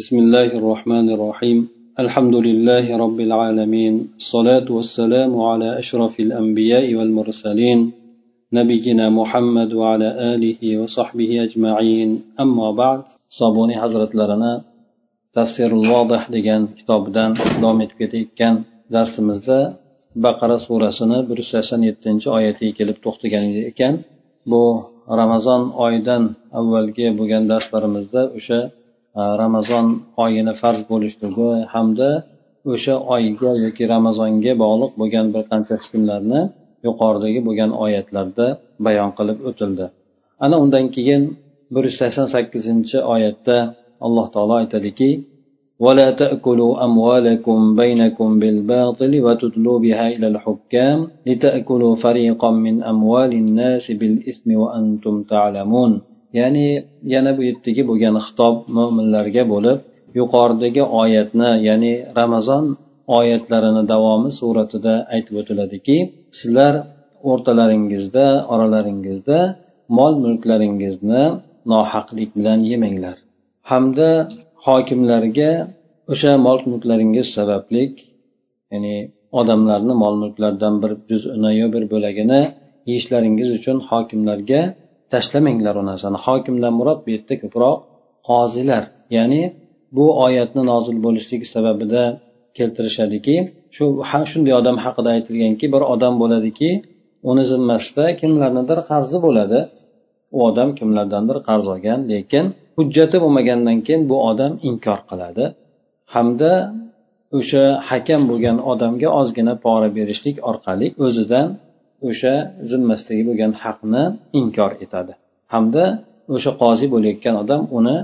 بسم الله الرحمن الرحيم الحمد لله رب العالمين الصلاة والسلام على أشرف الأنبياء والمرسلين نبينا محمد وعلى آله وصحبه أجمعين أما بعد صابوني حضرت لنا تفسير الواضح degan kitobidan davom etib ketayotgan darsimizda baqara surasini bir yuz sakson yettinchi oyatiga kelib to'xtagan ekan bu ramazon oyidan avvalgi bo'lgan darslarimizda o'sha ramazon oyini farz bo'lishligi hamda o'sha oyga yoki ramazonga bog'liq bo'lgan bir qancha hukmlarni yuqoridagi bo'lgan oyatlarda bayon qilib o'tildi ana undan keyin bir yuz sakson sakkizinchi oyatda alloh taolo aytadiki ولا تأكلوا أموالكم بينكم بالباطل وتدلوا بها إلى الحكام لتأكلوا فريقا من أموال الناس بالإثم وأنتم تعلمون ya'ni yana bu yerdagi bo'lgan xitob mo'minlarga bo'lib yuqoridagi oyatni ya'ni ramazon oyatlarini davomi suratida aytib o'tiladiki sizlar o'rtalaringizda oralaringizda mol mulklaringizni nohaqlik bilan yemanglar. Hamda hokimlarga o'sha mol mulklaringiz sabablik ya'ni odamlarni mol mulklaridan bir juzini yo bir bo'lagini yeyishlaringiz uchun hokimlarga tashlamanglar u narsani. Hokimdan murod bu yerda ko'proq qozilar. Ya'ni bu oyatni nozil bo'lishligi sababida keltirishadiki shu shunday odam haqida aytilganki bir odam bo'ladiki uni zimmasida kimlarnidir qarzi bo'ladi. U odam kimlardandir qarz olgan lekin hujjati bo'lmagandan keyin bu odam inkor qiladi. Hamda o'sha hakam bo'lgan odamga ozgina pora berishlik orqali o'zidan o'sha zimmasidagi bo'lgan haqni inkor etadi. Hamda o'sha qozi bo'layotgan odam uni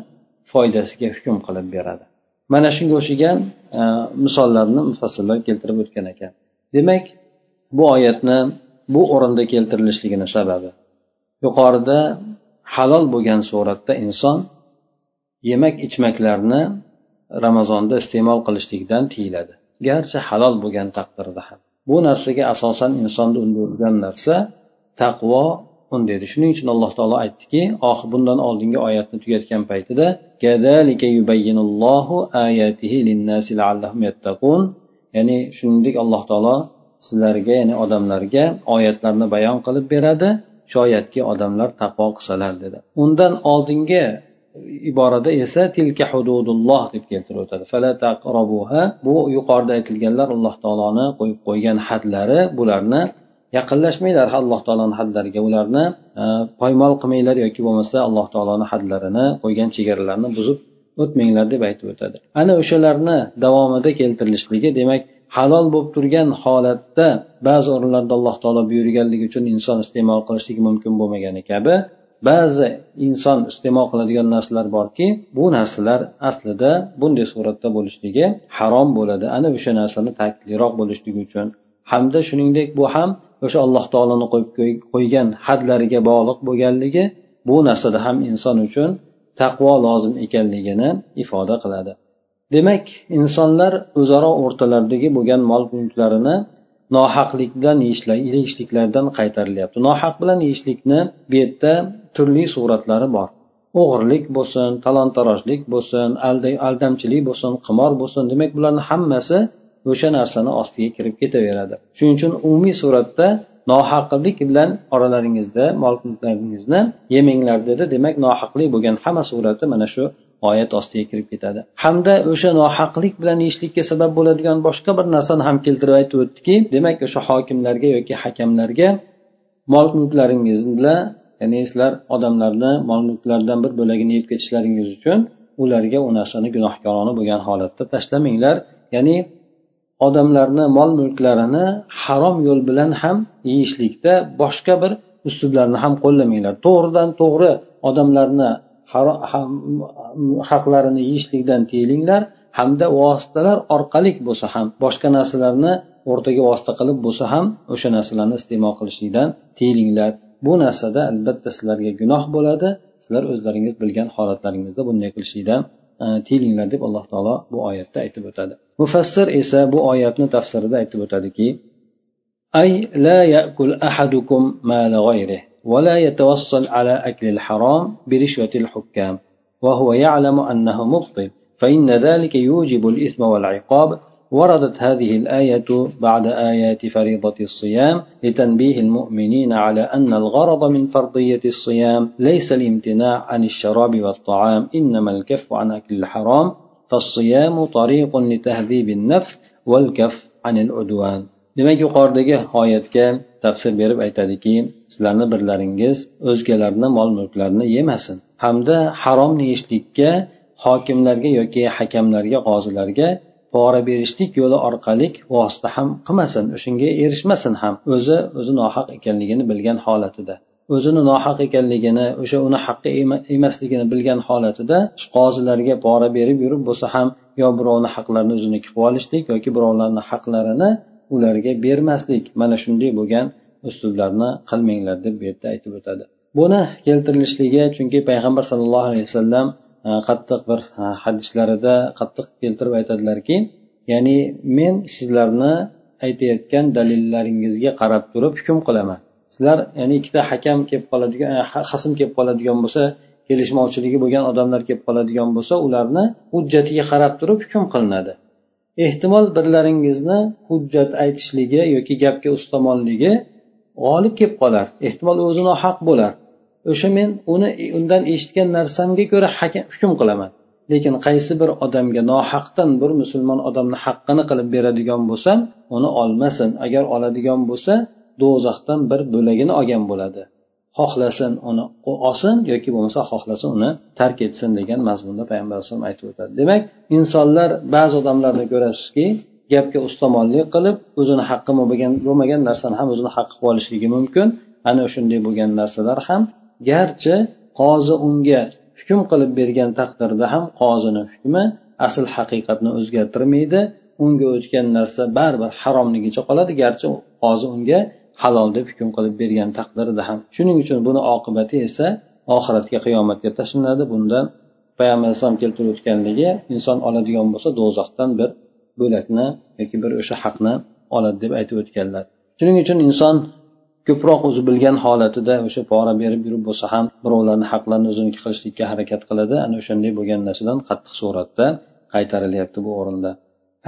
foydasiga hukm qilib beradi. Mana shunga o'xshagan e, misollarni mufassillar keltirib o'tgan ekan. Demak bu oyatni bu o'rinda keltirilishligini sababi yuqorida halol bo'lgan suratda inson yemak ichmaklarni ramazonda iste'mol qilishlikdan tiyiladi. Garchi halol bo'lgan taqdirda ham. Bu narsaga asosan insonni undirgan narsa taqvo undaydi shuning uchun alloh taolo aytdiki oxir bundan oldingi oyatni tugatgan paytida ya'ni shuningdek alloh taolo sizlarga ya'ni odamlarga oyatlarni bayon qilib beradi shoyatki odamlar taqvo qilsalar dedi. Undan oldingi iborada esa tilka hududulloh deb keltirib o'tadi bu yuqorida aytilganlar alloh taoloni qo'yib qo'ygan hadlari bularni yaqinlashmanglar alloh taoloni hadlariga ularni e, poymol qilmanglar yoki bo'lmasa alloh taoloni hadlarini qo'ygan chegaralarini buzib o'tmanglar deb aytib o'tadi. Ana o'shalarni davomida keltirilishligi demak halol bo'lib turgan holatda ba'zi o'rinlarda alloh taolo buyurganligi uchun inson iste'mol qilishligi mumkin bo'lmagani kabi ba'zi inson iste'mol qiladigan narsalar borki bu narsalar aslida bunday suratda bo'lishligi harom bo'ladi. Ana o'sha narsani ta'kidliroq bo'lishligi uchun. Hamda shuningdek bu ham o'sha alloh taoloni qo'yib qo'ygan hadlariga bog'liq bo'lganligi bu narsada ham inson uchun taqvo lozim ekanligini ifoda qiladi. Demak insonlar o'zaro o'rtalaridagi bo'lgan mol mulklarini nohaqlik bilan yeyishliklardan qaytarilyapti. Nohaq bilan yeyishlikni bu yerda turli suratlari bor. O'g'irlik bo'lsin talon tarojlik bo'lsin aldamchilik bo'lsin qimor bo'lsin demak bularni hammasi o'sha narsani ostiga kirib ketaveradi. Shuning uchun umumiy suratda nohaqlik bilan oralaringizda mol mulklaringizni yemanglar dedi. Demak nohaqlik bo'lgan hamma surati mana shu oyat ostiga kirib ketadi. Hamda o'sha nohaqlik bilan yeyishlikka sabab bo'ladigan boshqa bir narsani ham keltirib aytib o'tdiki demak o'sha hokimlarga yoki hakamlarga mol mulklaringiz bilan ya'ni sizlar odamlarni mol mulklaridan bir bo'lagini yeb ketishlaringiz uchun ularga u narsani gunohkorona bo'lgan holatda tashlamanglar ya'ni odamlarni mol mulklarini harom yo'l bilan ham yeyishlikda boshqa bir uslublarni ham qo'llamanglar. To'g'ridan to'g'ri odamlarni haqlarini yeyishlikdan tiyilinglar hamda vositalar orqali bo'lsa ham boshqa narsalarni o'rtaga vosita qilib bo'lsa ham o'sha narsalarni iste'mol qilishlikdan tiyilinglar bu narsada albatta sizlarga gunoh bo'ladi. Sizlar o'zlaringiz bilgan holatlaringizda bunday qilishlikdan e, tiyilinglar deb alloh taolo bu oyatda aytib o'tadi. Mufassir esa bu oyatni tafsirida aytib o'tadiki ay la yakul ahadukum mala g'ayrih ولا يتوصل على أكل الحرام برشوة الحكام وهو يعلم أنه مبطل فإن ذلك يوجب الإثم والعقاب. وردت هذه الآية بعد آيات فريضة الصيام لتنبيه المؤمنين على أن الغرض من فرضية الصيام ليس الامتناع عن الشراب والطعام إنما الكف عن أكل الحرام فالصيام طريق لتهذيب النفس والكف عن العدوان. Demak yuqoridagi oyatga tafsir berib aytadiki sizlarni birlaringiz o'zgalarni mol mulklarini yemasin. Hamda haromni yeyishlikka hokimlarga yoki hakamlarga qozilarga pora berishlik yo'li orqali vosita ham qilmasin o'shanga erishmasin ham. O'zi o'zi nohaq ekanligini bilgan holatida. O'zini nohaq ekanligini o'sha uni haqqi emasligini bilgan holatida qozilarga pora berib yurib bo'lsa ham yo birovni haqlarini o'ziniki qilib olishlik yoki birovlarni haqlarini ularga bermaslik. Mana shunday bo'lgan uslublarni qilmanglar deb bu yerda aytib o'tadi. Buni keltirilishligi chunki payg'ambar sallallohu alayhi vasallam e, qattiq bir e, hadislarida qattiq keltirib aytadilarki ya'ni men sizlarni aytayotgan dalillaringizga qarab turib hukm qilaman. Sizlar ya'ni ikkita hakam kelib qoladigan e, hasm kelib qoladigan bo'lsa kelishmovchiligi bo'lgan odamlar kelib qoladigan bo'lsa ularni hujjatiga qarab turib hukm qilinadi. Ehtimol birlaringizni hujjat aytishligi yoki gapga ustamonligi g'olib kelib qolar. Ehtimol o'zi nohaq bo'lar. O'sha men uni undan eshitgan narsamga ko'ra hukm qilaman. Lekin qaysi bir odamga nohaqdan bir musulmon odamni haqqini qilib beradigan bo'lsam uni olmasin. Agar oladigan bo'lsa do'zaxdan bir bo'lagini olgan bo'ladi. Xohlasin uni olsin yoki bo'lmasa xohlasa uni tark etsin degan mazmunda payg'ambar alayhisalom aytib o'tadi. Demak insonlar ba'zi odamlarni ko'rasizki gapga ustomonlik qilib o'zini haqqi bo'lmagan bo'lmagan narsani ham o'zini haqqi qilib olishligi mumkin. Ana shunday bo'lgan narsalar ham garchi qozi unga hukm qilib bergan taqdirda ham qozini hukmi asl haqiqatni o'zgartirmaydi. Unga o'tgan narsa baribir haromligicha qoladi garchi qozi unga halol deb hukm qilib bergan taqdirida ham. Shuning uchun buni oqibati esa oxiratga qiyomatga tashlanadi. Bundan payg'ambar alayhisalom keltirib o'tganligi inson oladigan bo'lsa do'zaxdan bir bo'lakni yoki bir o'sha haqni oladi deb aytib o'tganlar. Shuning uchun inson ko'proq o'zi bilgan holatida o'sha pora berib yurib bo'lsa ham birovlarni haqlarini o'ziniki qilishlikka harakat qiladi. Ana o'shanday bo'lgan narsadan qattiq suratda qaytarilyapti bu o'rinda.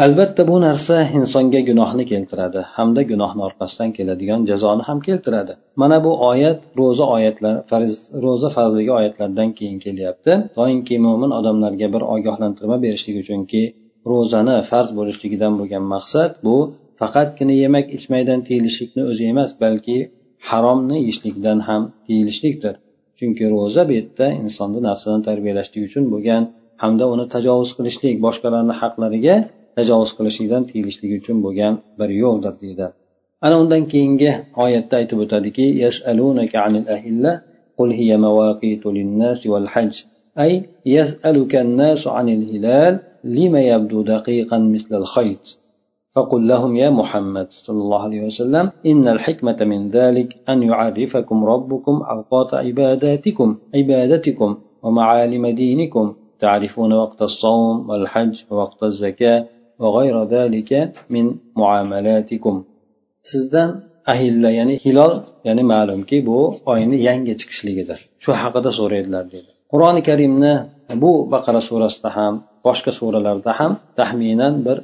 Albatta bu narsa insonga gunohni keltiradi hamda gunohni orqasidan keladigan jazoni ham keltiradi. Mana bu oyat ro'za oyatlar farz ro'za farzligi oyatlardan keyin kelyapti. Doimki mo'min odamlarga bir ogohlantirma berishlik uchunki ro'zani farz bo'lishligidan bo'lgan maqsad bu faqatgina yemak ichmakdan tiyilishlikni o'zi emas balki haromni yeyishlikdan ham tiyilishlikdir chunki ro'za bu yerda insonni nafsini tarbiyalashlik uchun bo'lgan hamda uni tajovuz qilishlik boshqalarni haqlariga tajovuz qilishlikdan tiyilishligi uchun bo'lgan bir yo'ldir deydi ana undan keyingi oyatda aytib o'tadiki قل هي مواقيت للناس والحج أي يسألك الناس عن الهلال لما يبدو دقيقا مثل الخيط؟ فقل لهم يا محمد صلى الله عليه وسلم إن الحكمة من ذلك أن يعرفكم ربكم أوقات عباداتكم عبادتكم ومعالم دينكم تعرفون وقت الصوم والحج ووقت الزكاة وغير ذلك من معاملاتكم. Sizdan ahilla ya'ni hilol ya'ni ma'lumki bu oyni yangi chiqishligidir. Shu haqida so'raydilar deydi qur'oni karimni bu baqara surasida ham boshqa suralarda ham taxminan bir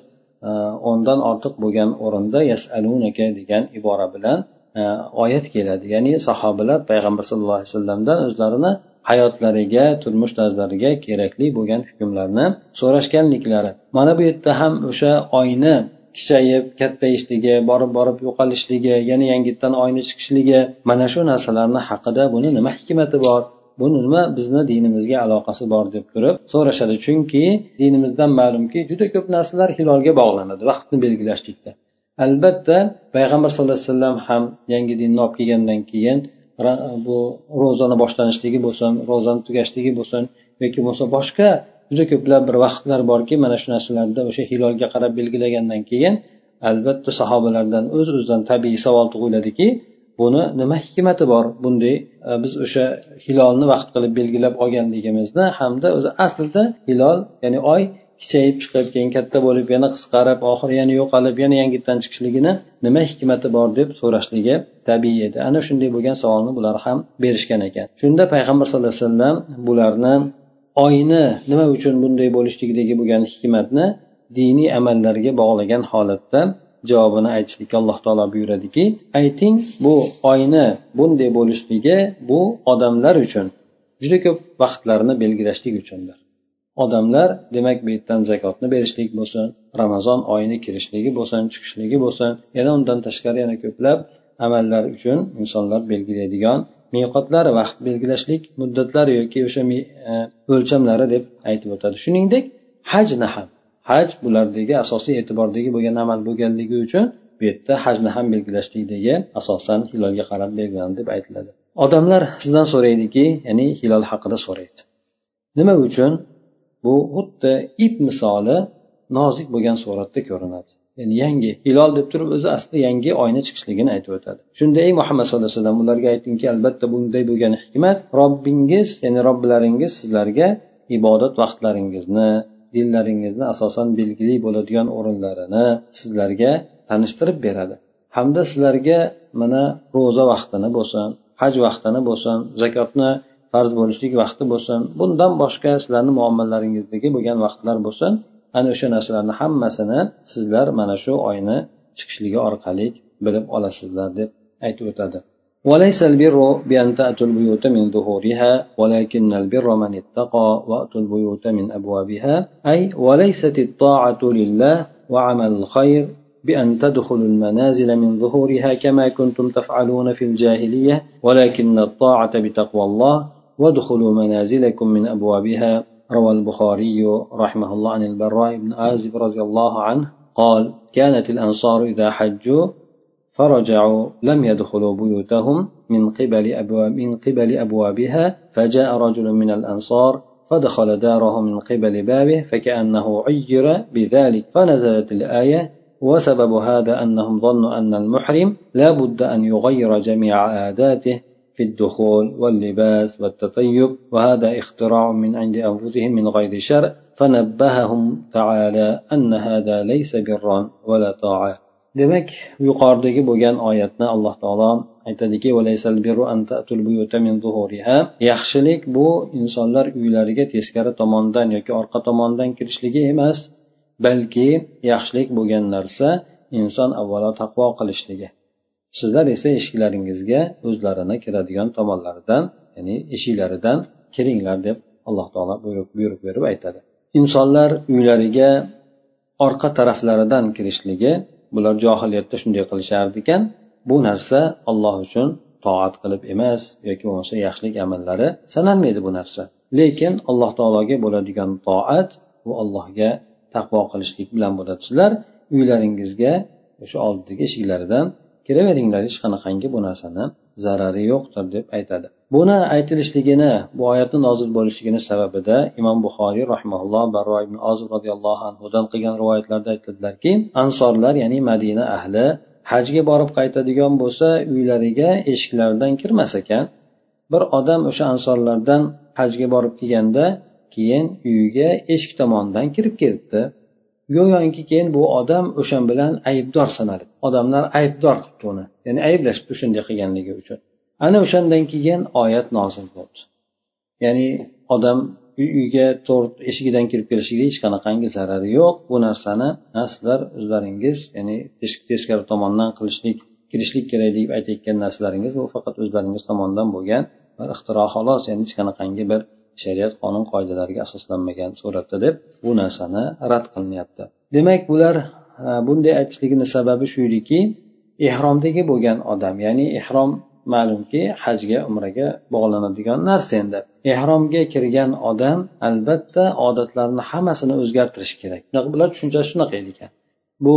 e, o'ndan ortiq bo'lgan o'rinda yasalunaka degan ibora bilan e, oyat keladi. Ya'ni sahobalar payg'ambar sallallohu alayhi vasallamdan o'zlarini hayotlariga turmush tarzlariga kerakli bo'lgan hukmlarni so'rashganliklari. Mana bu yerda ham o'sha oyni kichayib kattayishligi borib borib yo'qolishligi yana yangitdan oyni chiqishligi mana shu narsalarni haqida buni nima hikmati bor? Buni nima bizni dinimizga aloqasi bor deb turib so'rashadi. Chunki dinimizdan ma'lumki juda ko'p narsalar hilolga bog'lanadi vaqtni belgilashlikda. Albatta payg'ambar sallallohu alayhi vasallam ham yangi dinni olib kelgandan keyin bu ro'zani boshlanishligi bo'lsin ro'zani tugashligi bo'lsin yoki bo'lmasa boshqa juda ko'plab bir vaqtlar borki mana shu narsalarda o'sha hilolga qarab belgilagandan keyin albatta sahobalardan o'z o'zidan tabiiy savol tug'iladiki buni nima hikmati bor? Bunday e, biz o'sha hilolni vaqt qilib belgilab olganligimizni hamda o'zi aslida hilol ya'ni oy kichayib chiqib keyin katta bo'lib yana qisqarib oxiri yana yo'qolib yana yangitdan chiqishligini nima hikmati bor deb so'rashligi tabiiy edi. Ana shunday bo'lgan savolni bular ham berishgan ekan. Shunda payg'ambar sallallohu alayhi vasallam bularni oyni nima uchun bunday bo'lishligidagi bo'lgan hikmatni diniy amallarga bog'lagan holatda javobini aytishlikka alloh taolo buyuradiki ayting bu oyni bunday bo'lishligi bu odamlar uchun juda ko'p vaqtlarni belgilashlik uchundir. Odamlar demak bu yerdan zakotni berishlik bo'lsin ramazon oyini kirishligi bo'lsin chiqishligi bo'lsin yana undan tashqari yana ko'plab amallar uchun insonlar belgilaydigan miqotlar vaqt belgilashlik muddatlari yoki o'sha e, o'lchamlari deb aytib o'tadi. Shuningdek hajni ham. Haj bulardagi asosiy e'tibordagi bo'lgan amal bo'lganligi uchun bu yerda hajni ham belgilashlikdagi asosan hilolga qarab belgilandi deb aytiladi. Odamlar sizdan so'raydiki ya'ni hilol haqida so'raydi. Nima uchun? Bu xuddi ip misoli nozik bo'lgan suratda ko'rinadi. Ya'ni yangi hilol deb turib o'zi aslida yangi oyni chiqishligini aytib o'tadi. Shunda ey muhammad sallallohu alayhi vasallam ularga aytingki albatta bunday bo'lgan hikmat robbingiz ya'ni robbilaringiz sizlarga ibodat vaqtlaringizni dinlaringizni asosan belgili bo'ladigan o'rinlarini sizlarga tanishtirib beradi. Hamda sizlarga mana ro'za vaqtini bo'lsin haj vaqtini bo'lsin zakotni farz bo'lishlik vaqti bo'lsin bundan boshqa sizlarni muomalalaringizdagi bo'lgan vaqtlar bo'lsin. Ana o'sha narsalarni hammasini sizlar mana shu oyni chiqishligi orqali bilib olasizlar deb aytib o'tadi. وليس البر بأن تأتوا البيوت من ظهورها ولكن البر من اتقى وأتوا البيوت من أبوابها. أي وليست الطاعة لله وعمل الخير بأن تدخلوا المنازل من ظهورها كما كنتم تفعلون في الجاهلية. ولكن الطاعة بتقوى الله وادخلوا منازلكم من أبوابها. روى البخاري رحمه الله عن البراء بن عازب رضي الله عنه قال كانت الأنصار إذا حجوا فرجعوا لم يدخلوا بيوتهم من قبل أبواب من قبل أبوابها فجاء رجل من الأنصار فدخل داره من قبل بابه فكأنه عير بذلك. فنزلت الآية وسبب هذا أنهم ظنوا أن المحرم لا بد أن يغير جميع عاداته في الدخول واللباس والتطيب وهذا اختراع من عند أنفسهم من غير شرع. فنبههم تعالى أن هذا ليس برا ولا طاعة. Demak yuqoridagi bo'lgan oyatni alloh taolo aytadiki yaxshilik bu insonlar uylariga teskari tomondan yoki orqa tomondan kirishligi emas balki yaxshilik bo'lgan narsa inson avvalo taqvo qilishligi. Sizlar esa eshiklaringizga o'zlarini kiradigan tomonlaridan ya'ni eshiklaridan kiringlar deb alloh taolo buyruq buyruq berib aytadi. Insonlar uylariga orqa taraflaridan kirishligi bular johiliyatda shunday qilishardi ekan bu narsa olloh uchun toat qilib emas yoki bo'lmasa yaxshilik amallari sanalmaydi bu narsa. Lekin alloh taologa bo'ladigan toat bu allohga taqvo qilishlik bilan bo'ladi. Sizlar uylaringizga o'sha oldidagi eshiklaridan kiraveringlar hech qanaqangi bu narsani. Zarari yo'qdir deb aytadi. Buni aytilishligini bu oyatni nozil bo'lishligini sababida imom buxoriy rahimaulloh barro ibn ozib roziyallohu anhudan qilgan rivoyatlarda aytadilarki ansorlar ya'ni madina ahli hajga borib qaytadigan bo'lsa uylariga eshiklaridan kirmas ekan. Bir odam o'sha ansorlardan hajga borib kelganda keyin uyiga eshik tomonidan kirib ketdi. Go'yoki keyin bu odam o'shan bilan aybdor sanadi. Odamlar aybdor qilibdi uni. Ya'ni ayblashibdi shunday qilganligi uchun. Ana o'shandan keyin oyat nozil bo'ldi. Ya'ni odam uyga to'rt eshigidan kirib kelishiga hech qanaqangi zarari yo'q. Bu narsani sizlar o'zlaringiz ya'ni teskari tomondan qilishlik kirishlik kerak deb aytayotgan narsalaringiz bu faqat o'zlaringiz tomonidan bo'lgan bir ixtiro xolos. Ya'ni hech qanaqangi bir shariat qonun qoidalariga asoslanmagan suratda deb bu narsani rad qilinyapti. Demak bular e, bunday aytishligini sababi shu ediki ehromdagi bo'lgan odam ya'ni ehrom ma'lumki hajga umraga bog'lanadigan narsa endi. Ehromga kirgan odam albatta odatlarni hammasini o'zgartirishi kerak. Bular tushunchasi shunaqa ekan. Bu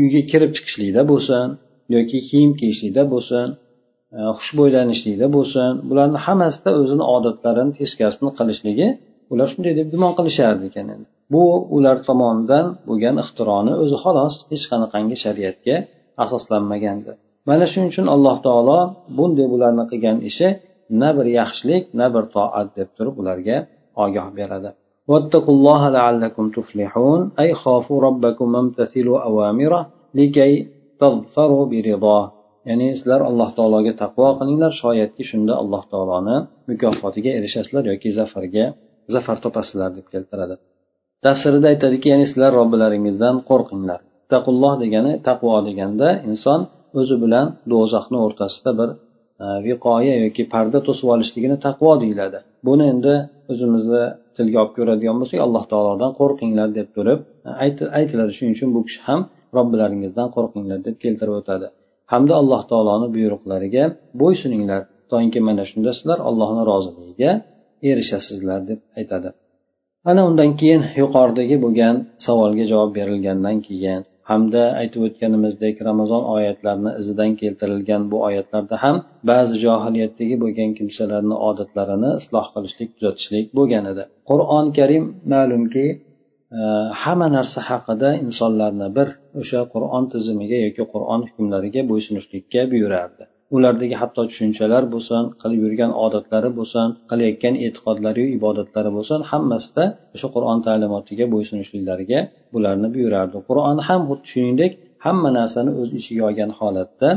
uyga kirib chiqishlikda bo'lsin yoki kiyim kiyishlikda bo'lsin xushbo'ylanishlikda bo'lsin bularni hammasida o'zini odatlarini teskarisini qilishligi ular shunday deb gumon qilishardi ekan endi bu ular tomonidan bo'lgan ixtironi o'zi xolos hech qanaqangi shariatga asoslanmagandi mana shuning uchun alloh taolo bunday bularni qilgan ishi na bir yaxshilik na bir toat deb turib ularga ogoh beradi واتقوا الله لعلكم تفلحون أي خافوا ربكم وامتثلوا أوامره لكي تظفروا برضاه ya'ni sizlar alloh taologa taqvo qilinglar shoyatki shunda alloh taoloni mukofotiga erishasizlar yoki zafarga zafar topasizlar deb keltiradi. Tafsirida aytadiki ya'ni sizlar robbilaringizdan qo'rqinglar. Taqulloh degani taqvo deganda inson o'zi bilan do'zaxni o'rtasida bir e, viqoya yoki parda to'sib olishligini taqvo deyiladi. Buni endi o'zimizni tilga olib ko'radigan bo'lsak alloh taolodan qo'rqinglar deb turib e, aytiladi. Shuning uchun bu kishi ham robbilaringizdan qo'rqinglar deb keltirib o'tadi. Hamda alloh taoloni buyruqlariga bo'ysuninglar toinki mana shunda sizlar allohni roziligiga erishasizlar deb aytadi. Ana undan keyin yuqoridagi bo'lgan savolga javob berilgandan keyin hamda aytib o'tganimizdek ramazon oyatlarini izidan keltirilgan bu oyatlarda ham ba'zi johiliyatdagi bo'lgan kimsalarni odatlarini isloh qilishlik tuzatishlik bo'lgan edi. Qur'oni karim ma'lumki hamma narsa haqida insonlarni bir o'sha qur'on tizimiga yoki qur'on hukmlariga bo'ysunishlikka buyurardi. Ulardagi hatto tushunchalar bo'lsin qilib yurgan odatlari bo'lsin qilayotgan e'tiqodlari ibodatlari bo'lsin hammasida o'sha qur'on ta'limotiga bo'ysunishliklariga bularni buyurardi. Qur'on ham xuddi shuningdek hamma narsani o'z ichiga olgan holatda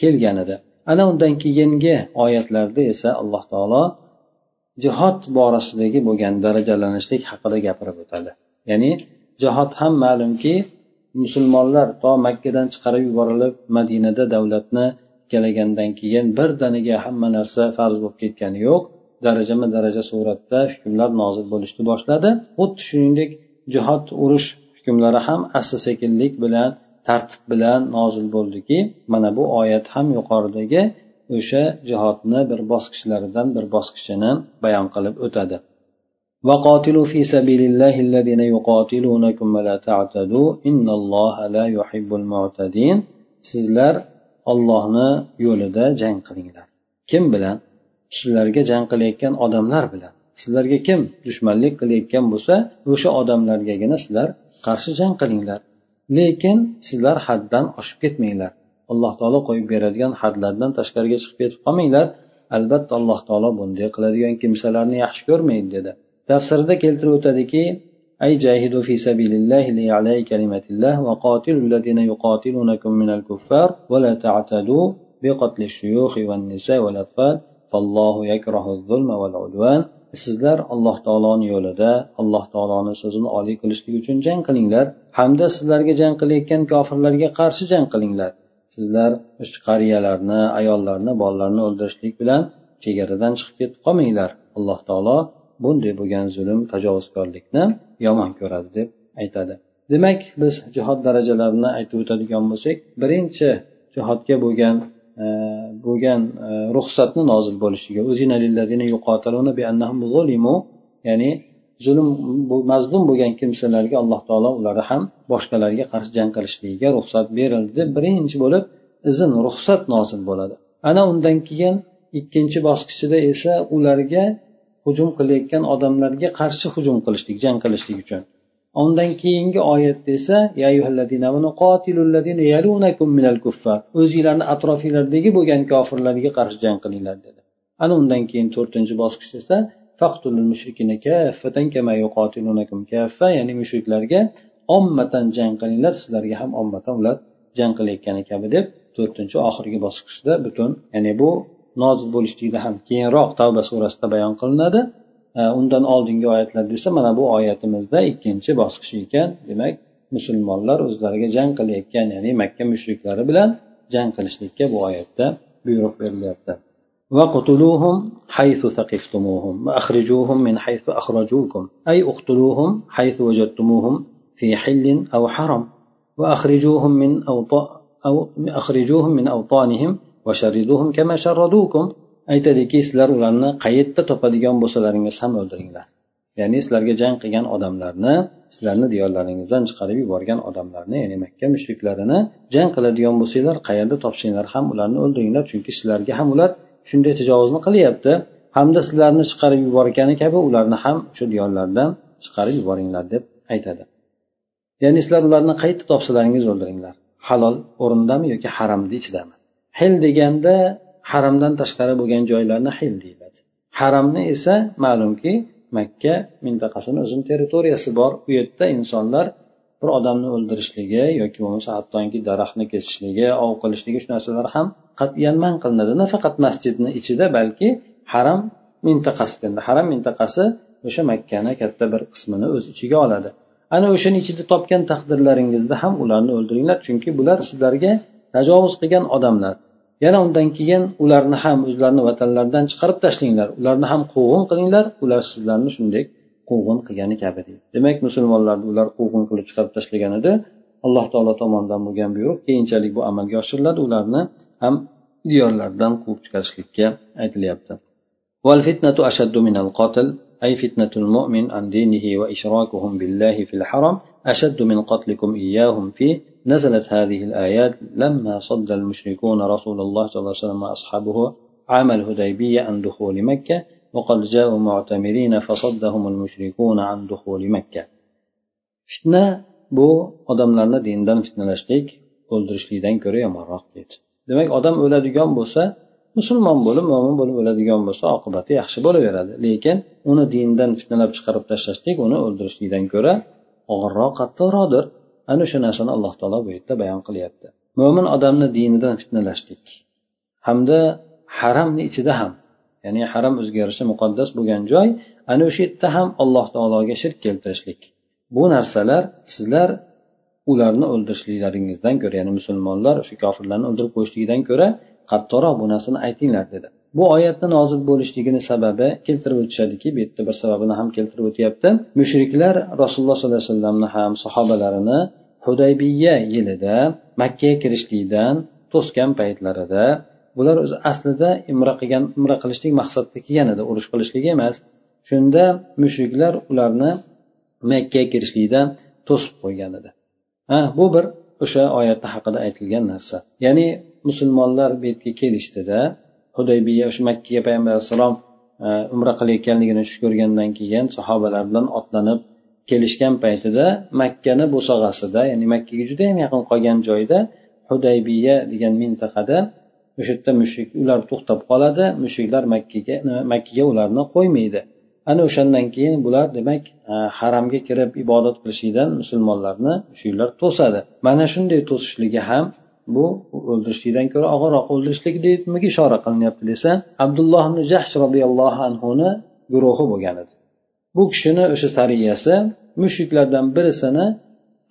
kelgan edi. Ana undan keyingi oyatlarda esa alloh taolo jihod borasidagi bo'lgan darajalanishlik haqida gapirib o'tadi. Ya'ni jihod ham ma'lumki musulmonlar to makkadan chiqarib yuborilib madinada davlatni ikkalagandan keyin birdaniga hamma narsa farz bo'lib ketgani yo'q. Darajama daraja suratda hukmlar nozil bo'lishni boshladi. Xuddi shuningdek jihod urush hukmlari ham asta sekinlik bilan tartib bilan nozil bo'ldiki. Mana bu oyat ham yuqoridagi o'sha jihodni bir bosqichlaridan bir bosqichini bayon qilib o'tadi. وقاتلوا في سبيل الله الذين يقاتلونكم ولا تعتدوا إن الله لا يحب المعتدين sizlar ollohni yo'lida jang qilinglar. Kim bilan? Sizlarga jang qilayotgan odamlar bilan. Sizlarga kim dushmanlik qilayotgan bo'lsa o'sha odamlargagina sizlar qarshi jang qilinglar. Lekin sizlar haddan oshib ketmanglar. Alloh taolo qo'yib beradigan hadlardan tashqariga chiqib ketib qolmanglar. Albatta alloh taolo bunday qiladigan kimsalarni yaxshi ko'rmaydi dedi. tafsirida keltirib o'tadiki أي جاهدوا في سبيل الله لإعلاء كلمة الله وقاتلوا الذين يقاتلونكم من الكفار ولا تعتدوا بقتل الشيوخ والنساء والأطفال فالله يكره الظلم والعدوان sizlar alloh taoloni yo'lida alloh taoloni so'zini oliy qilishlik uchun jang qilinglar hamda sizlarga jang qilayotgan kofirlarga qarshi jang qilinglar sizlar qariyalarni ayollarni bolalarni o'ldirishlik bilan chegaradan chiqib ketib qolmanglar alloh taolo bunday bo'lgan zulm tajovuzkorlikni yomon ko'radi deb aytadi. Demak biz jihod darajalarini aytib o'tadigan bo'lsak birinchi jihodga bo'lgan e, bo'lgan e, ruxsatni nozil bo'lishiga ya'ni zulm mazlum bo'lgan kimsalarga alloh taolo ularni ham boshqalarga qarshi jang qilishligiga ruxsat berildi. Deb birinchi bo'lib izn ruxsat nozil bo'ladi. Ana undan keyin ikkinchi bosqichida esa ularga hujum qilayotgan odamlarga qarshi hujum qilishlik jang qilishlik uchun. Undan keyingi oyatda esa o'zinglarni atrofinglardagi bo'lgan kofirlarga qarshi jang qilinglar dedi. Ana undan keyin to'rtinchi bosqich esa ya'ni mushriklarga ommatan jang qilinglar sizlarga ham ommatan ular jang qilayotgani kabi deb to'rtinchi oxirgi bosqichda butun ya'ni bu nozil bo'lishligida ham keyinroq tavba surasida bayon qilinadi undan oldingi oyatlarda esa mana bu oyatimizda ikkinchi bosqich ekan demak musulmonlar o'zlariga jang qilayotgan ya'ni makka mushriklari bilan jang qilishlikka bu oyatda buyruq berilyapti وقتلوهم حيث ثقفتموهم وأخرجوهم من حيث أخرجوكم أي اقتلوهم حيث وجدتموهم في حل أو حرم وأخرجوهم من أوطا أو أخرجوهم من أوطانهم aytadiki sizlar ularni qayerda topadigan bo'lsalaringiz ham o'ldiringlar. Ya'ni sizlarga jang qilgan odamlarni sizlarni diyorlaringizdan chiqarib yuborgan odamlarni ya'ni makka mushriklarini jang qiladigan bo'lsanglar qayerda topsanglar ham ularni o'ldiringlar chunki sizlarga ham ular shunday tajovuzni qilyapti. Hamda sizlarni chiqarib yuborgani kabi ularni ham o'sha diyorlardan chiqarib yuboringlar deb aytadi. Ya'ni sizlar ularni qayerda topsalaringiz o'ldiringlar? Halol o'rindami yoki haramni ichidami? Hil deganda haramdan tashqari bo'lgan joylarni hil deyiladi. Haramni esa ma'lumki makka mintaqasini o'zini territoriyasi bor. U yerda insonlar bir odamni o'ldirishligi yoki bo'lmasa hattoki daraxtni kesishligi ov qilishligi shu narsalar ham qat'iyan man qilinadi. Nafaqat masjidni ichida balki haram mintaqasida haram mintaqasi o'sha makkani katta bir qismini o'z ichiga oladi. Ana o'shani ichida topgan taqdirlaringizda ham ularni o'ldiringlar. Chunki bular sizlarga tajovuz qilgan odamlar yana undan keyin ularni ham o'zlarini vatanlaridan chiqarib tashlanglar ularni ham quvg'in qilinglar ular sizlarni shunday quvg'in qilgani kabi deydi demak musulmonlarni ular quvg'in qilib chiqarib tashlagan edi alloh taolo tomonidan bo'lgan buyruq keyinchalik bu amalga oshiriladi ularni ham diyorlaridan quvib chiqarishlikka aytilyapti أي فتنة المؤمن عن دينه وإشراكهم بالله في الحرم أشد من قتلكم إياهم فيه نزلت هذه الآيات لما صد المشركون رسول الله صلى الله عليه وسلم وأصحابه عام الهديبية عن دخول مكة وقد جاءوا معتمرين فصدهم المشركون عن دخول مكة فتنة bu odamlarni dindan fitnalashlik o'ldirishlikdan ko'ra yomonroq deydi demak odam o'ladigan bo'lsa musulmon bo'lib mo'min bo'lib o'ladigan bo'lsa oqibati yaxshi bo'laveradi lekin uni dindan fitnalab chiqarib tashlashlik uni o'ldirishlikdan ko'ra og'irroq qattiqroqdir Ana o'sha narsani alloh taolo bu yerda bayon qilyapti. Mo'min odamni dinidan fitnalashlik hamda haramni ichida ham ya'ni haram o'zgarishi muqaddas bo'lgan joy ana o'sha yerda ham alloh taologa shirk keltirishlik. Bu narsalar sizlar ularni o'ldirishliklaringizdan ko'ra ya'ni musulmonlar o'sha kofirlarni o'ldirib qo'yishligidan ko'ra qattiqroq bu narsani aytinglar dedi. Bu oyatni nozil bo'lishligini sababi keltirib o'tishadiki bu yerda bir sababini ham keltirib o'tyapti. Mushriklar rasululloh sollallohu alayhi vasallamni ham sahobalarini hudaybiya yilida makkaga kirishlikdan to'sgan paytlarida bular o'zi aslida imra qilgan imra qilishlik maqsadida kelgan edi urush qilishlik emas. Shunda mushriklar ularni makkaga kirishlikdan to'sib qo'ygan edi. Ha bu bir o'sha oyatni haqida aytilgan narsa. Ya'ni musulmonlar bu yerga kelishdida hudaybiya o'sha makkaga payg'ambar alayhissalom e, umra qilayotganligini tush ko'rgandan keyin sahobalar bilan otlanib kelishgan paytida makkani bo'sag'asida ya'ni makkaga juda yam yaqin qolgan joyda hudaybiya degan mintaqada o'sha yerda mushrik ular to'xtab qoladi mushriklar makkaga makkaga ularni qo'ymaydi. Ana o'shandan keyin bular demak e, haramga kirib ibodat qilishlikdan musulmonlarni mushriklar to'sadi. Mana shunday to'sishligi ham bu o'ldirishlikdan ko'ra og'irroq o'ldirishlik nimaga ishora qilinyapti desa abdulloh ibn jahsh roziyallohu anhuni guruhi bo'lgan edi. Bu kishini o'sha sariyasi mushriklardan birisini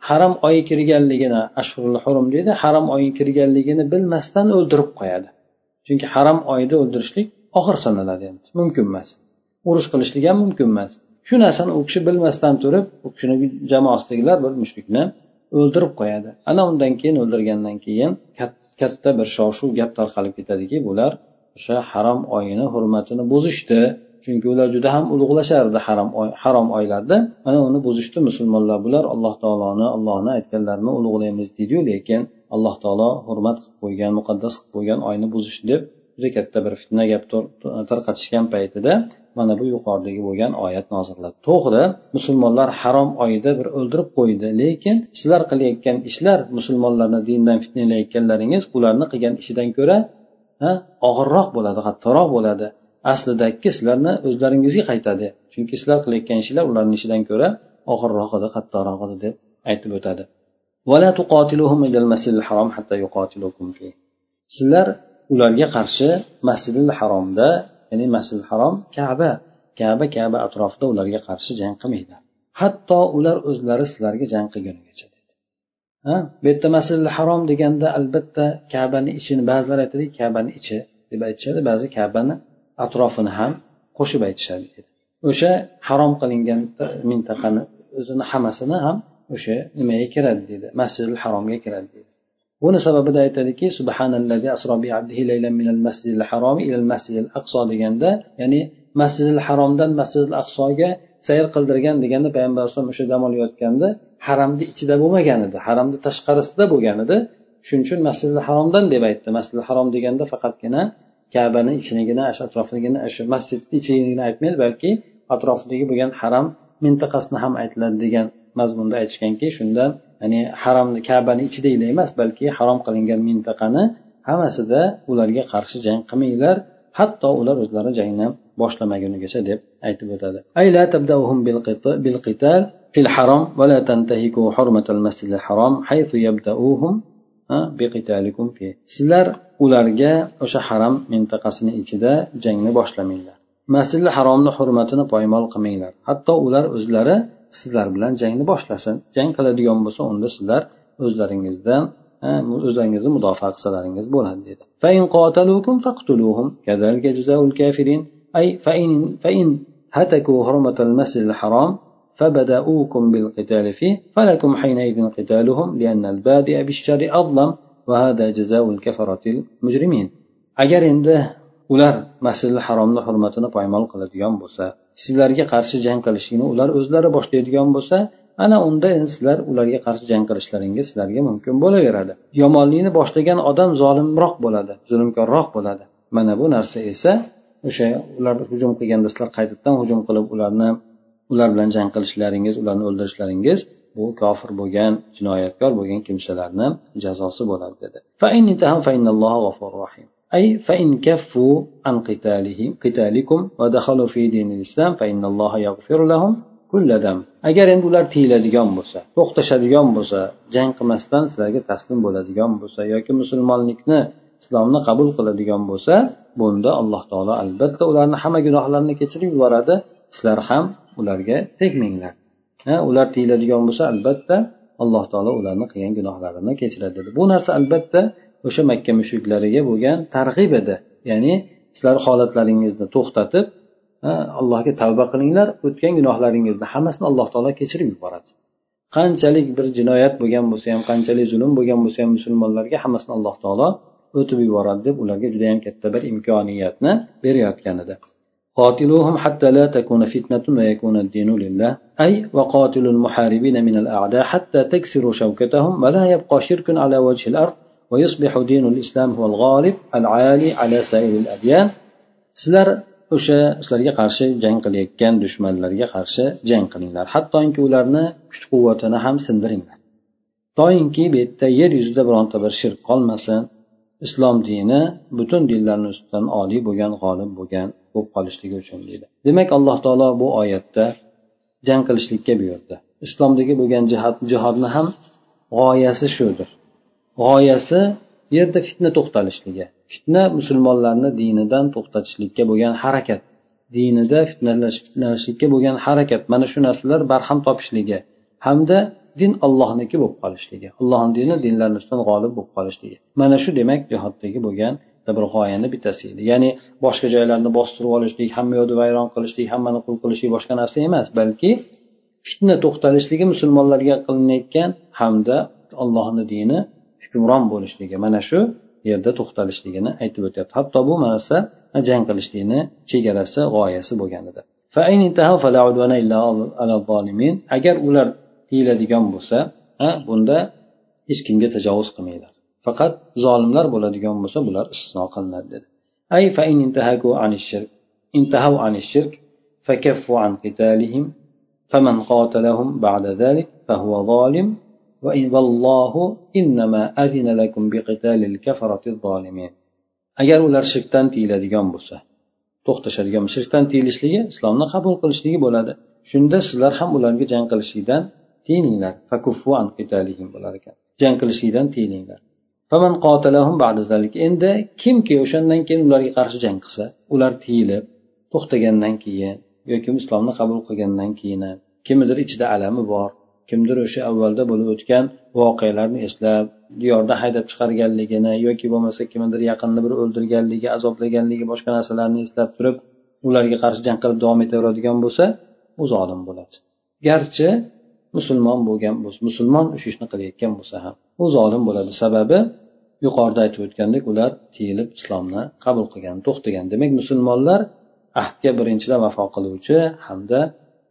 haram oyi kirganligini ashhurul hurum deydi haram oyi kirganligini bilmasdan o'ldirib qo'yadi. Chunki haram oyida o'ldirishlik og'ir sanaladi endi mumkin emas. Urush qilishlik ham mumkin emas. Shu narsani u kishi bilmasdan turib u kishini jamoasidagilar bir mushrikni o'ldirib qo'yadi. Ana undan keyin o'ldirgandan keyin katta bir shov shuv gap tarqalib ketadiki bular o'sha harom oyini hurmatini buzishdi. Chunki ular juda ham ulug'lashardi harom oy harom oylarda. Mana uni buzishdi musulmonlar bular alloh taoloni allohni aytganlarini ulug'laymiz deydiyu lekin alloh taolo hurmat qilib qo'ygan muqaddas qilib qo'ygan oyni buzishdi deb juda katta bir fitna gap tarqatishgan paytida mana bu yuqoridagi bo'lgan oyat nozilladi to'g'ri musulmonlar harom oyida bir o'ldirib qo'ydi lekin sizlar qilayotgan ishlar musulmonlarni dindan fitnalayotganlaringiz ularni qilgan ishidan ko'ra og'irroq bo'ladi qattiqroq bo'ladi. Aslidagi sizlarni o'zlaringizga qaytadi chunki sizlar qilayotgan ishlar ularni ishidan ko'ra og'irroq edi qattiqroq edi deb aytib o'tadi. Sizlar ularga qarshi masjidil haromda ya'ni masjidi harom kaba. Kaba kaba atrofida ularga qarshi jang qilmaydi. Hatto ular o'zlari sizlarga jang qilgunigacha dedi. Ha? Bu yerda masjidi harom deganda albatta kabani ichini ba'zilar aytadi kabani ichi deb aytishadi ba'zi kabani atrofini ham qo'shib aytishadi o'sha harom qilingan mintaqani o'zini hammasini ham o'sha nimaga kiradi deydi masjidi haromga kiradi deydi buni sababida aytadiki subhanallazi asro bi abdihi laylan minal masjidil harom ilal masjidil aqso deganda ya'ni masjidil haromdan masjidil aqsoga sayr qildirgan deganda payg'ambar alayhisalom o'sha dam olayotganda haramni ichida bo'lmagan edi haramni tashqarisida bo'lgan edi. Shuning uchun masjidil haromdan deb aytdi. Masjidil harom deganda faqatgina kabani ichinigina shu atrofigina shu masjidni ichigina aytmaydi balki atrofidagi bo'lgan haram mintaqasini ham aytiladi degan mazmunda aytishganki shunda ya'ni haromni kabani ichidagina emas balki harom qilingan mintaqani hammasida ularga qarshi jang qilmanglar hatto ular o'zlari jangni boshlamagunigacha deb aytib o'tadi في الحرم ولا تنتهكوا حرمة المسجد الحرام حيث يبدأوهم بقتالكم فيه sizlar ularga o'sha haram mintaqasini ichida jangni boshlamanglar masjidi haromni hurmatini poymol qilmanglar hatto ular o'zlari sizlar bilan jangni boshlasin. Jang qiladigan bo'lsa unda sizlar o'zlaringizdan o'zlaringizni mudofaa qilsalaringiz bo'ladi dedi. فبدأوكم بالقتال فيه فلكم حينئذ قتالهم لأن البادئ بالشر أظلم وهذا جزاء الكفرة المجرمين agar endi ular masjidi haromni hurmatini poymol qiladigan bo'lsa sizlarga qarshi jang qilishlikni ular o'zlari boshlaydigan bo'lsa ana unda endi sizlar ularga qarshi jang qilishlaringiz sizlarga mumkin bo'laveradi. Yomonlikni boshlagan odam zolimroq bo'ladi zulmkorroq bo'ladi. Mana bu narsa esa o'sha ular hujum qilganda sizlar qaytadan hujum qilib ularni ular bilan jang qilishlaringiz ularni o'ldirishlaringiz bu kofir bo'lgan jinoyatkor bo'lgan kimsalarni jazosi bo'ladi dedi. أي فإن كفوا عن قتالهم قتالكم ودخلوا في دين الإسلام فإن الله يغفر لهم agar endi ular tiyiladigan bo'lsa to'xtashadigan bo'lsa jang qilmasdan sizlarga taslim bo'ladigan bo'lsa yoki musulmonlikni islomni qabul qiladigan bo'lsa bunda alloh taolo albatta ularni hamma gunohlarini kechirib yuboradi sizlar ham ularga tegmanglar ular tiyiladigan bo'lsa albatta alloh taolo ularni qilgan gunohlarini kechiradi dedi bu narsa albatta o'sha makka mushriklariga bo'lgan targ'ib edi ya'ni sizlar holatlaringizni to'xtatib allohga tavba qilinglar o'tgan gunohlaringizni hammasini alloh taolo kechirib yuboradi qanchalik bir jinoyat bo'lgan bo'lsa ham qanchalik zulm bo'lgan bo'lsa ham musulmonlarga hammasini alloh taolo o'tib yuboradi deb ularga judayam katta bir imkoniyatni berayotgan edi قاتلوهم حتى لا تكون فتنة ويكون الدين لله أي وقاتلوا المحاربين من الأعداء حتى تكسروا شوكتهم ولا يبقى شرك على وجه الأرض ويصبح دين الإسلام هو الغالب العالي على سائر الأديان سلر o'sha sizlarga qarshi jang qilayotgan dushmanlarga qarshi jang qilinglar hattoki ularni kuch quvvatini ham sindiringlar toinki bu yerda yer yuzida bironta bir shirk qolmasin islom dini butun dinlarni ustidan oliy bo'lgan g'olib bo'lgan bo'lib qolishligi uchun deydi demak alloh taolo bu oyatda jang qilishlikka buyurdi islomdagi bo'lgan jihod jihodni ham g'oyasi shudir G'oyasi yerda fitna to'xtalishligi. Fitna musulmonlarni dinidan to'xtatishlikka bo'lgan harakat. Dinida fitnalanishlikka bo'lgan harakat. Mana shu narsalar barham topishligi hamda din ollohniki bo'lib qolishligi. Allohni dini dinlarni ustidan g'olib bo'lib qolishligi. Mana shu demak jihoddagi bo'lgan bir g'oyani bittasi edi. Ya'ni boshqa joylarni bostirib olishlik hamma yoqni vayron qilishlik hammani qul qilishlik boshqa narsa emas balki fitna to'xtalishligi musulmonlarga qilinayotgan hamda allohni dini hukmron bo'lishligi mana shu yerda to'xtalishligini aytib o'tyapti. Hatto bu narsa jang qilishlikni chegarasi g'oyasi bo'lgan edi agar ular tiyiladigan bo'lsa bunda hech kimga tajovuz qilmanglar. Faqat zolimlar bo'ladigan bo'lsa bular istisno qilinadi dedi. Ay fa in intahaku anish shirk intahav anish shirk fakaffu an qitalihim faman qatalahum ba'da zalik fahuwa zalim. agar ular shirkdan tiyiladigan bo'lsa to'xtashadigan shirkdan tiyilishligi islomni qabul qilishligi bo'ladi. Shunda sizlar ham ularga jang qilishlikdan tiyilinglar bo'lar ekan. Jang qilishlikdan tiyilinglar endi kimki o'shandan keyin ularga qarshi jang qilsa ular tiyilib to'xtagandan keyin yoki islomni qabul qilgandan keyin kimnidir ichida alami bor kimdir o'sha avvalda bo'lib o'tgan voqealarni eslab diyorda haydab chiqarganligini yoki bo'lmasa kimnidir yaqinni bir o'ldirganligi azoblaganligi boshqa narsalarni eslab turib ularga qarshi jang qilib davom etaveradigan bo'lsa u zolim bo'ladi. Garchi musulmon bo'lgan bo'lsa musulmon o'sha ishni qilayotgan bo'lsa ham u zolim bo'ladi. Sababi yuqorida aytib o'tgandek ular tiyilib islomni qabul qilgan to'xtagan. Demak musulmonlar ahdga birinchidan vafo qiluvchi hamda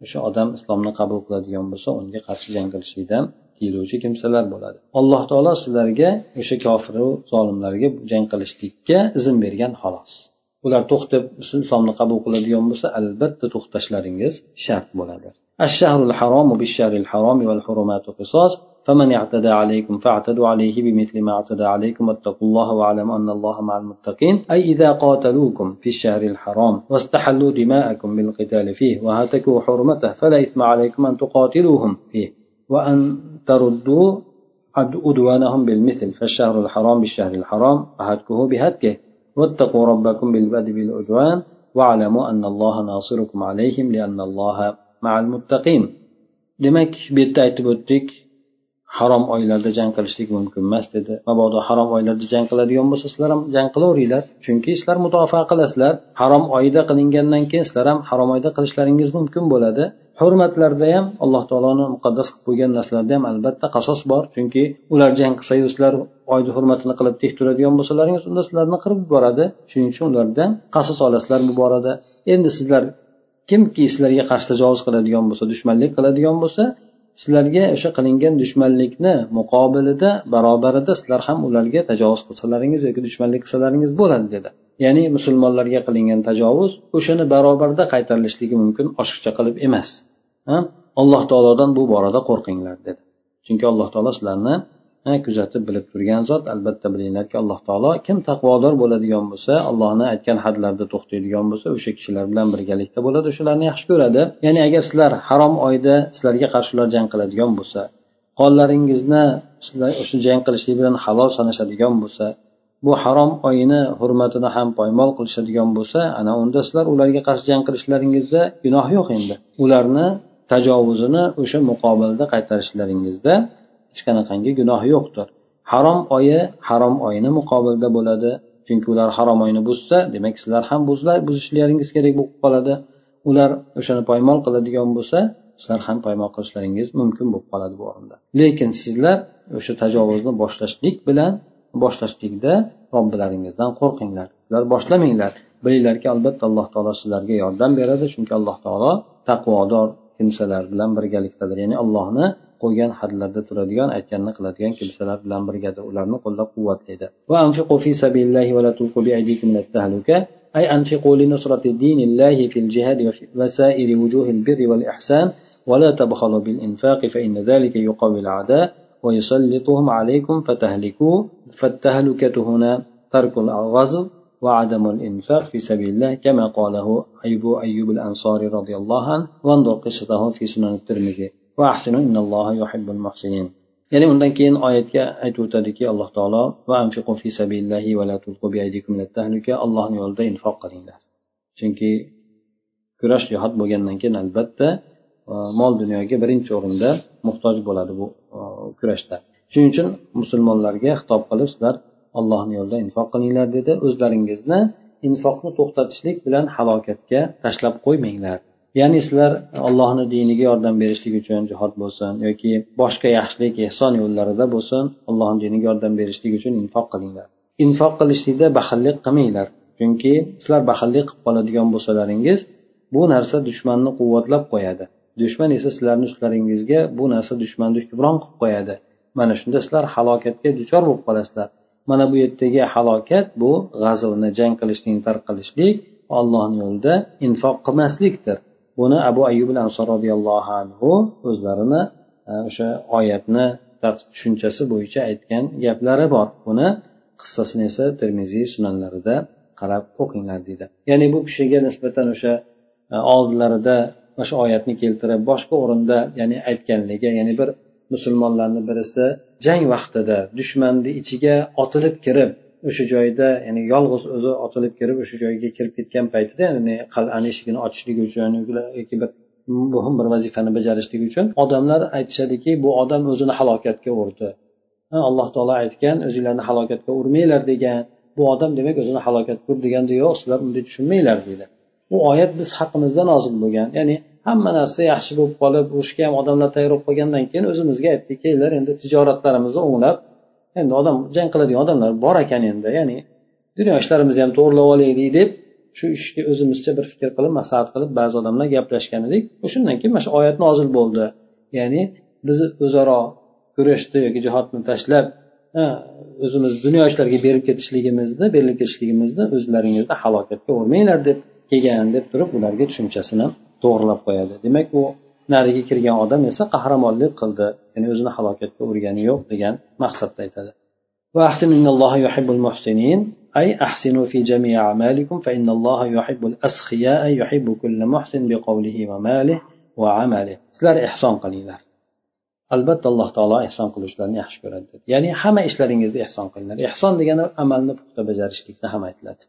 o'sha odam islomni qabul qiladigan bo'lsa unga qarshi jang qilishlikdan tiyiluvchi kimsalar bo'ladi alloh taolo sizlarga o'sha kofiru zolimlarga jang qilishlikka izn bergan xolos ular to'xtab islomni qabul qiladigan bo'lsa albatta to'xtashlaringiz shart bo'ladi الشهر الحرام بالشهر الحرام والحرمات قصاص فمن اعتدى عليكم فاعتدوا عليه بمثل ما اعتدى عليكم واتقوا الله واعلموا أن الله مع المتقين. أي إذا قاتلوكم في الشهر الحرام واستحلوا دماءكم بالقتال فيه وهتكوا حرمته فلا إثم عليكم أن تقاتلوهم فيه وأن تردوا عدوانهم بالمثل. فالشهر الحرام بالشهر الحرام وهتكه بهتكه واتقوا ربكم بالبدء بالعدوان واعلموا أن الله ناصركم عليهم لأن الله مع المتقين. demak bu yerda aytib o'tdik harom oylarda jang qilishlik mumkin emas dedi. Mabodo harom oylarda jang qiladigan bo'lsa sizlar ham jang qilaveringlar. Chunki sizlar mudofaa qilasizlar. Harom oyda qilingandan keyin sizlar ham harom oyda qilishlaringiz mumkin bo'ladi. Hurmatlarda ham alloh taoloni muqaddas qilib qo'ygan narsalarda ham albatta qasos bor. Chunki ular jang qilsayu sizlar oyni hurmatini qilib tek turadigan bo'lsalaringiz unda sizlarni qirib yuboradi. Shuning uchun ulardan qasos olasizlar bu borada. Endi sizlar kimki sizlarga qarshi tajovuz qiladigan bo'lsa dushmanlik qiladigan bo'lsa sizlarga o'sha qilingan dushmanlikni muqobilida barobarida sizlar ham ularga tajovuz qilsalaringiz yoki dushmanlik qilsalaringiz bo'ladi dedi. Ya'ni musulmonlarga qilingan tajovuz o'shani barobarida qaytarilishligi mumkin oshiqcha qilib emas. Alloh taolodan bu borada qo'rqinglar dedi. Chunki alloh taolo sizlarni kuzatib bilib turgan zot albatta bilinglarki alloh taolo kim taqvodor bo'ladigan bo'lsa allohni aytgan hadlarda to'xtaydigan bo'lsa o'sha kishilar bilan birgalikda bo'ladi o'shalarni yaxshi ko'radi. Ya'ni agar sizlar harom oyda sizlarga qarshi ular jang qiladigan bo'lsa qonlaringizni o'sha jang qilishlik bilan halol sanashadigan bo'lsa bu harom oyini hurmatini ham poymol qilishadigan bo'lsa ana unda sizlar ularga qarshi jang qilishlaringizda gunoh yo'q endi. Ularni tajovuzini o'sha muqobilda qaytarishlaringizda hech qanaqangi gunohi yo'qdir. Harom oyi harom oyini muqobilda bo'ladi. Chunki ular harom oyni buzsa demak sizlar ham buzishlaringiz kerak bo'lib qoladi. Ular o'shani poymol qiladigan bo'lsa sizlar ham poymol qilishlaringiz mumkin bo'lib qoladi bu o'rinda lekin sizlar o'sha tajovuzni boshlashlik bilan boshlashlikda robbilaringizdan qo'rqinglar. Sizlar boshlamanglar. Bilinglarki albatta alloh taolo sizlarga yordam beradi chunki alloh taolo taqvodor kimsalar bilan birgalikdadir ya'ni allohni qo'ygan hadlarda turadigan aytganini qiladigan kimsalar bilan birgadir ularni qo'llab quvvatlaydi أي أنفقوا لنصرة دين الله في الجهاد وسائر وجوه البر والإحسان ولا تبخلوا بالإنفاق فإن ذلك يقوي الأعداء ويسلطهم عليكم فتهلكوا فالتهلكة هنا ترك الغزو وعدم الإنفاق في سبيل الله كما قاله أيوب أيوب الأنصاري رضي الله عنه وانظر قصته في سنن الترمذي وأحسنوا إن الله يحب المحسنين ya'ni undan keyin oyatga aytib o'tadiki alloh taolo va anfiqu fi sabilillahi va la tulqu bi aydikum tahluka allohni yo'lida infoq qilinglar chunki kurash jihod bo'lgandan keyin albatta mol dunyoga birinchi o'rinda muhtoj bo'ladi bu kurashda shuning uchun musulmonlarga xitob qilib sizlar allohni yo'lida infoq qilinglar dedi. O'zlaringizni infoqni to'xtatishlik bilan halokatga tashlab qo'ymanglar. Ya'ni sizlar allohni diniga yordam berishlik uchun jihod bo'lsin yoki boshqa yaxshilik ehson yo'llarida bo'lsin allohni diniga yordam berishlik uchun infoq qilinglar. Infoq qilishlikda baxillik qilmanglar. Chunki sizlar baxillik qilib qoladigan bo'lsalaringiz bu narsa dushmanni quvvatlab qo'yadi. Dushman esa sizlarni ustlaringizga bu narsa dushmanni hukmron qilib qo'yadi. Mana shunda sizlar halokatga duchor bo'lib qolasizlar. Mana bu yerdagi halokat bu g'azvni jang qilishlik tarqalishlik ollohni yo'lida infoq qilmaslikdir. Buni abu ayyub ansor roziyallohu anhu o'zlarini e, o'sha oyatni tushunchasi bo'yicha aytgan gaplari bor. Buni qissasini esa termiziy sunanlarida qarab o'qinglar deydi. Ya'ni bu kishiga nisbatan o'sha e, oldilarida o'sha oyatni keltirib boshqa o'rinda ya'ni aytganligi ya'ni bir musulmonlarni birisi jang vaqtida dushmanni ichiga otilib kirib o'sha joyda ya'ni yolg'iz o'zi otilib kirib o'sha joyga kirib ketgan paytida ya'ni qal'ani eshigini ochishlik uchun yoki bir muhim bir vazifani bajarishlik uchun odamlar aytishadiki bu odam o'zini halokatga urdi. Alloh taolo aytgan o'zinglarni halokatga urmanglar degan bu odam demak o'zini halokatga urdi deganda yo'q sizlar unday tushunmanglar deydi. Bu oyat biz haqimizda nozil bo'lgan ya'ni hamma narsa yaxshi bo'lib qolib urushga ham odamlar tayyor bo'lib qolgandan keyin o'zimizga aytdik kelinglar endi tijoratlarimizni o'nglab endi odam jang qiladigan odamlar bor ekan endi ya'ni dunyo ishlarimizni ham to'g'irlab olaylik deb shu ishga o'zimizcha bir fikr qilib maslahat qilib ba'zi odamlar gaplashgan edik. O'shandan keyin mana shu oyat nozil bo'ldi. Ya'ni biz o'zaro kurashni yoki jihodni tashlab o'zimiz dunyo ishlariga berib ketishligimizni berilib ketishligimizni o'zlaringizni halokatga urmanglar deb kelgan deb turib ularga tushunchasini to'g'irlab qo'yadi demak u nariga kirgan odam esa qahramonlik qildi ya'ni o'zini halokatga urgani yo'q degan maqsadda aytadi أي أحسنوا في جميع أعمالكم فإن الله يحب الأسخياء يحب كل محسن بقوله وماله وعمله sizlar ehson qilinglar albatta alloh taolo ehson qiluvchilarni yaxshi ko'radi ya'ni hamma ishlaringizda ehson qilinglar ehson degani amalni puxta bajarishlikda ham aytiladi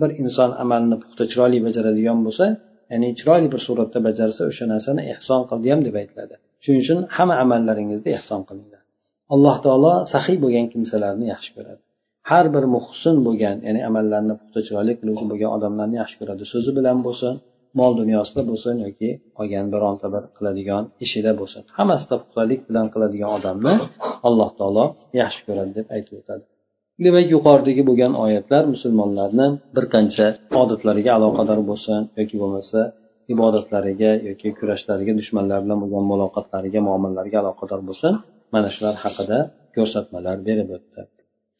bir inson amalni puxta chiroyli bajaradigan bo'lsa ya'ni chiroyli bir suratda bajarsa o'sha narsani ehson qildi ham deb aytiladi. Shuning uchun hamma amallaringizda ehson qilinglar. Alloh taolo sahiy bo'lgan kimsalarni yaxshi ko'radi. Har bir muhsin bo'lgan ya'ni amallarni puxta chiroyli qiluvchi bo'lgan odamlarni yaxshi ko'radi. So'zi bilan bo'lsin mol dunyosida bo'lsin yoki qolgan bironta bir qiladigan ishida bo'lsin. Hammasida puxtalik bilan qiladigan odamni alloh taolo yaxshi ko'radi deb aytib o'tadi. demak yuqoridagi bo'lgan oyatlar musulmonlarni bir qancha odatlariga aloqador bo'lsin yoki bo'lmasa ibodatlariga yoki kurashlariga dushmanlar bilan bo'lgan muloqotlariga muomalalariga aloqador bo'lsin mana shular haqida ko'rsatmalar berib o'tdi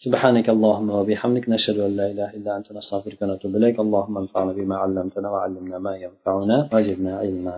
سبحانك اللهم وبحمدك نشهد أن لا إله إلا أنت نستغفرك ونتوب إليك اللهم انفعنا بما علمتنا وعلمنا ما ينفعنا وزدنا علما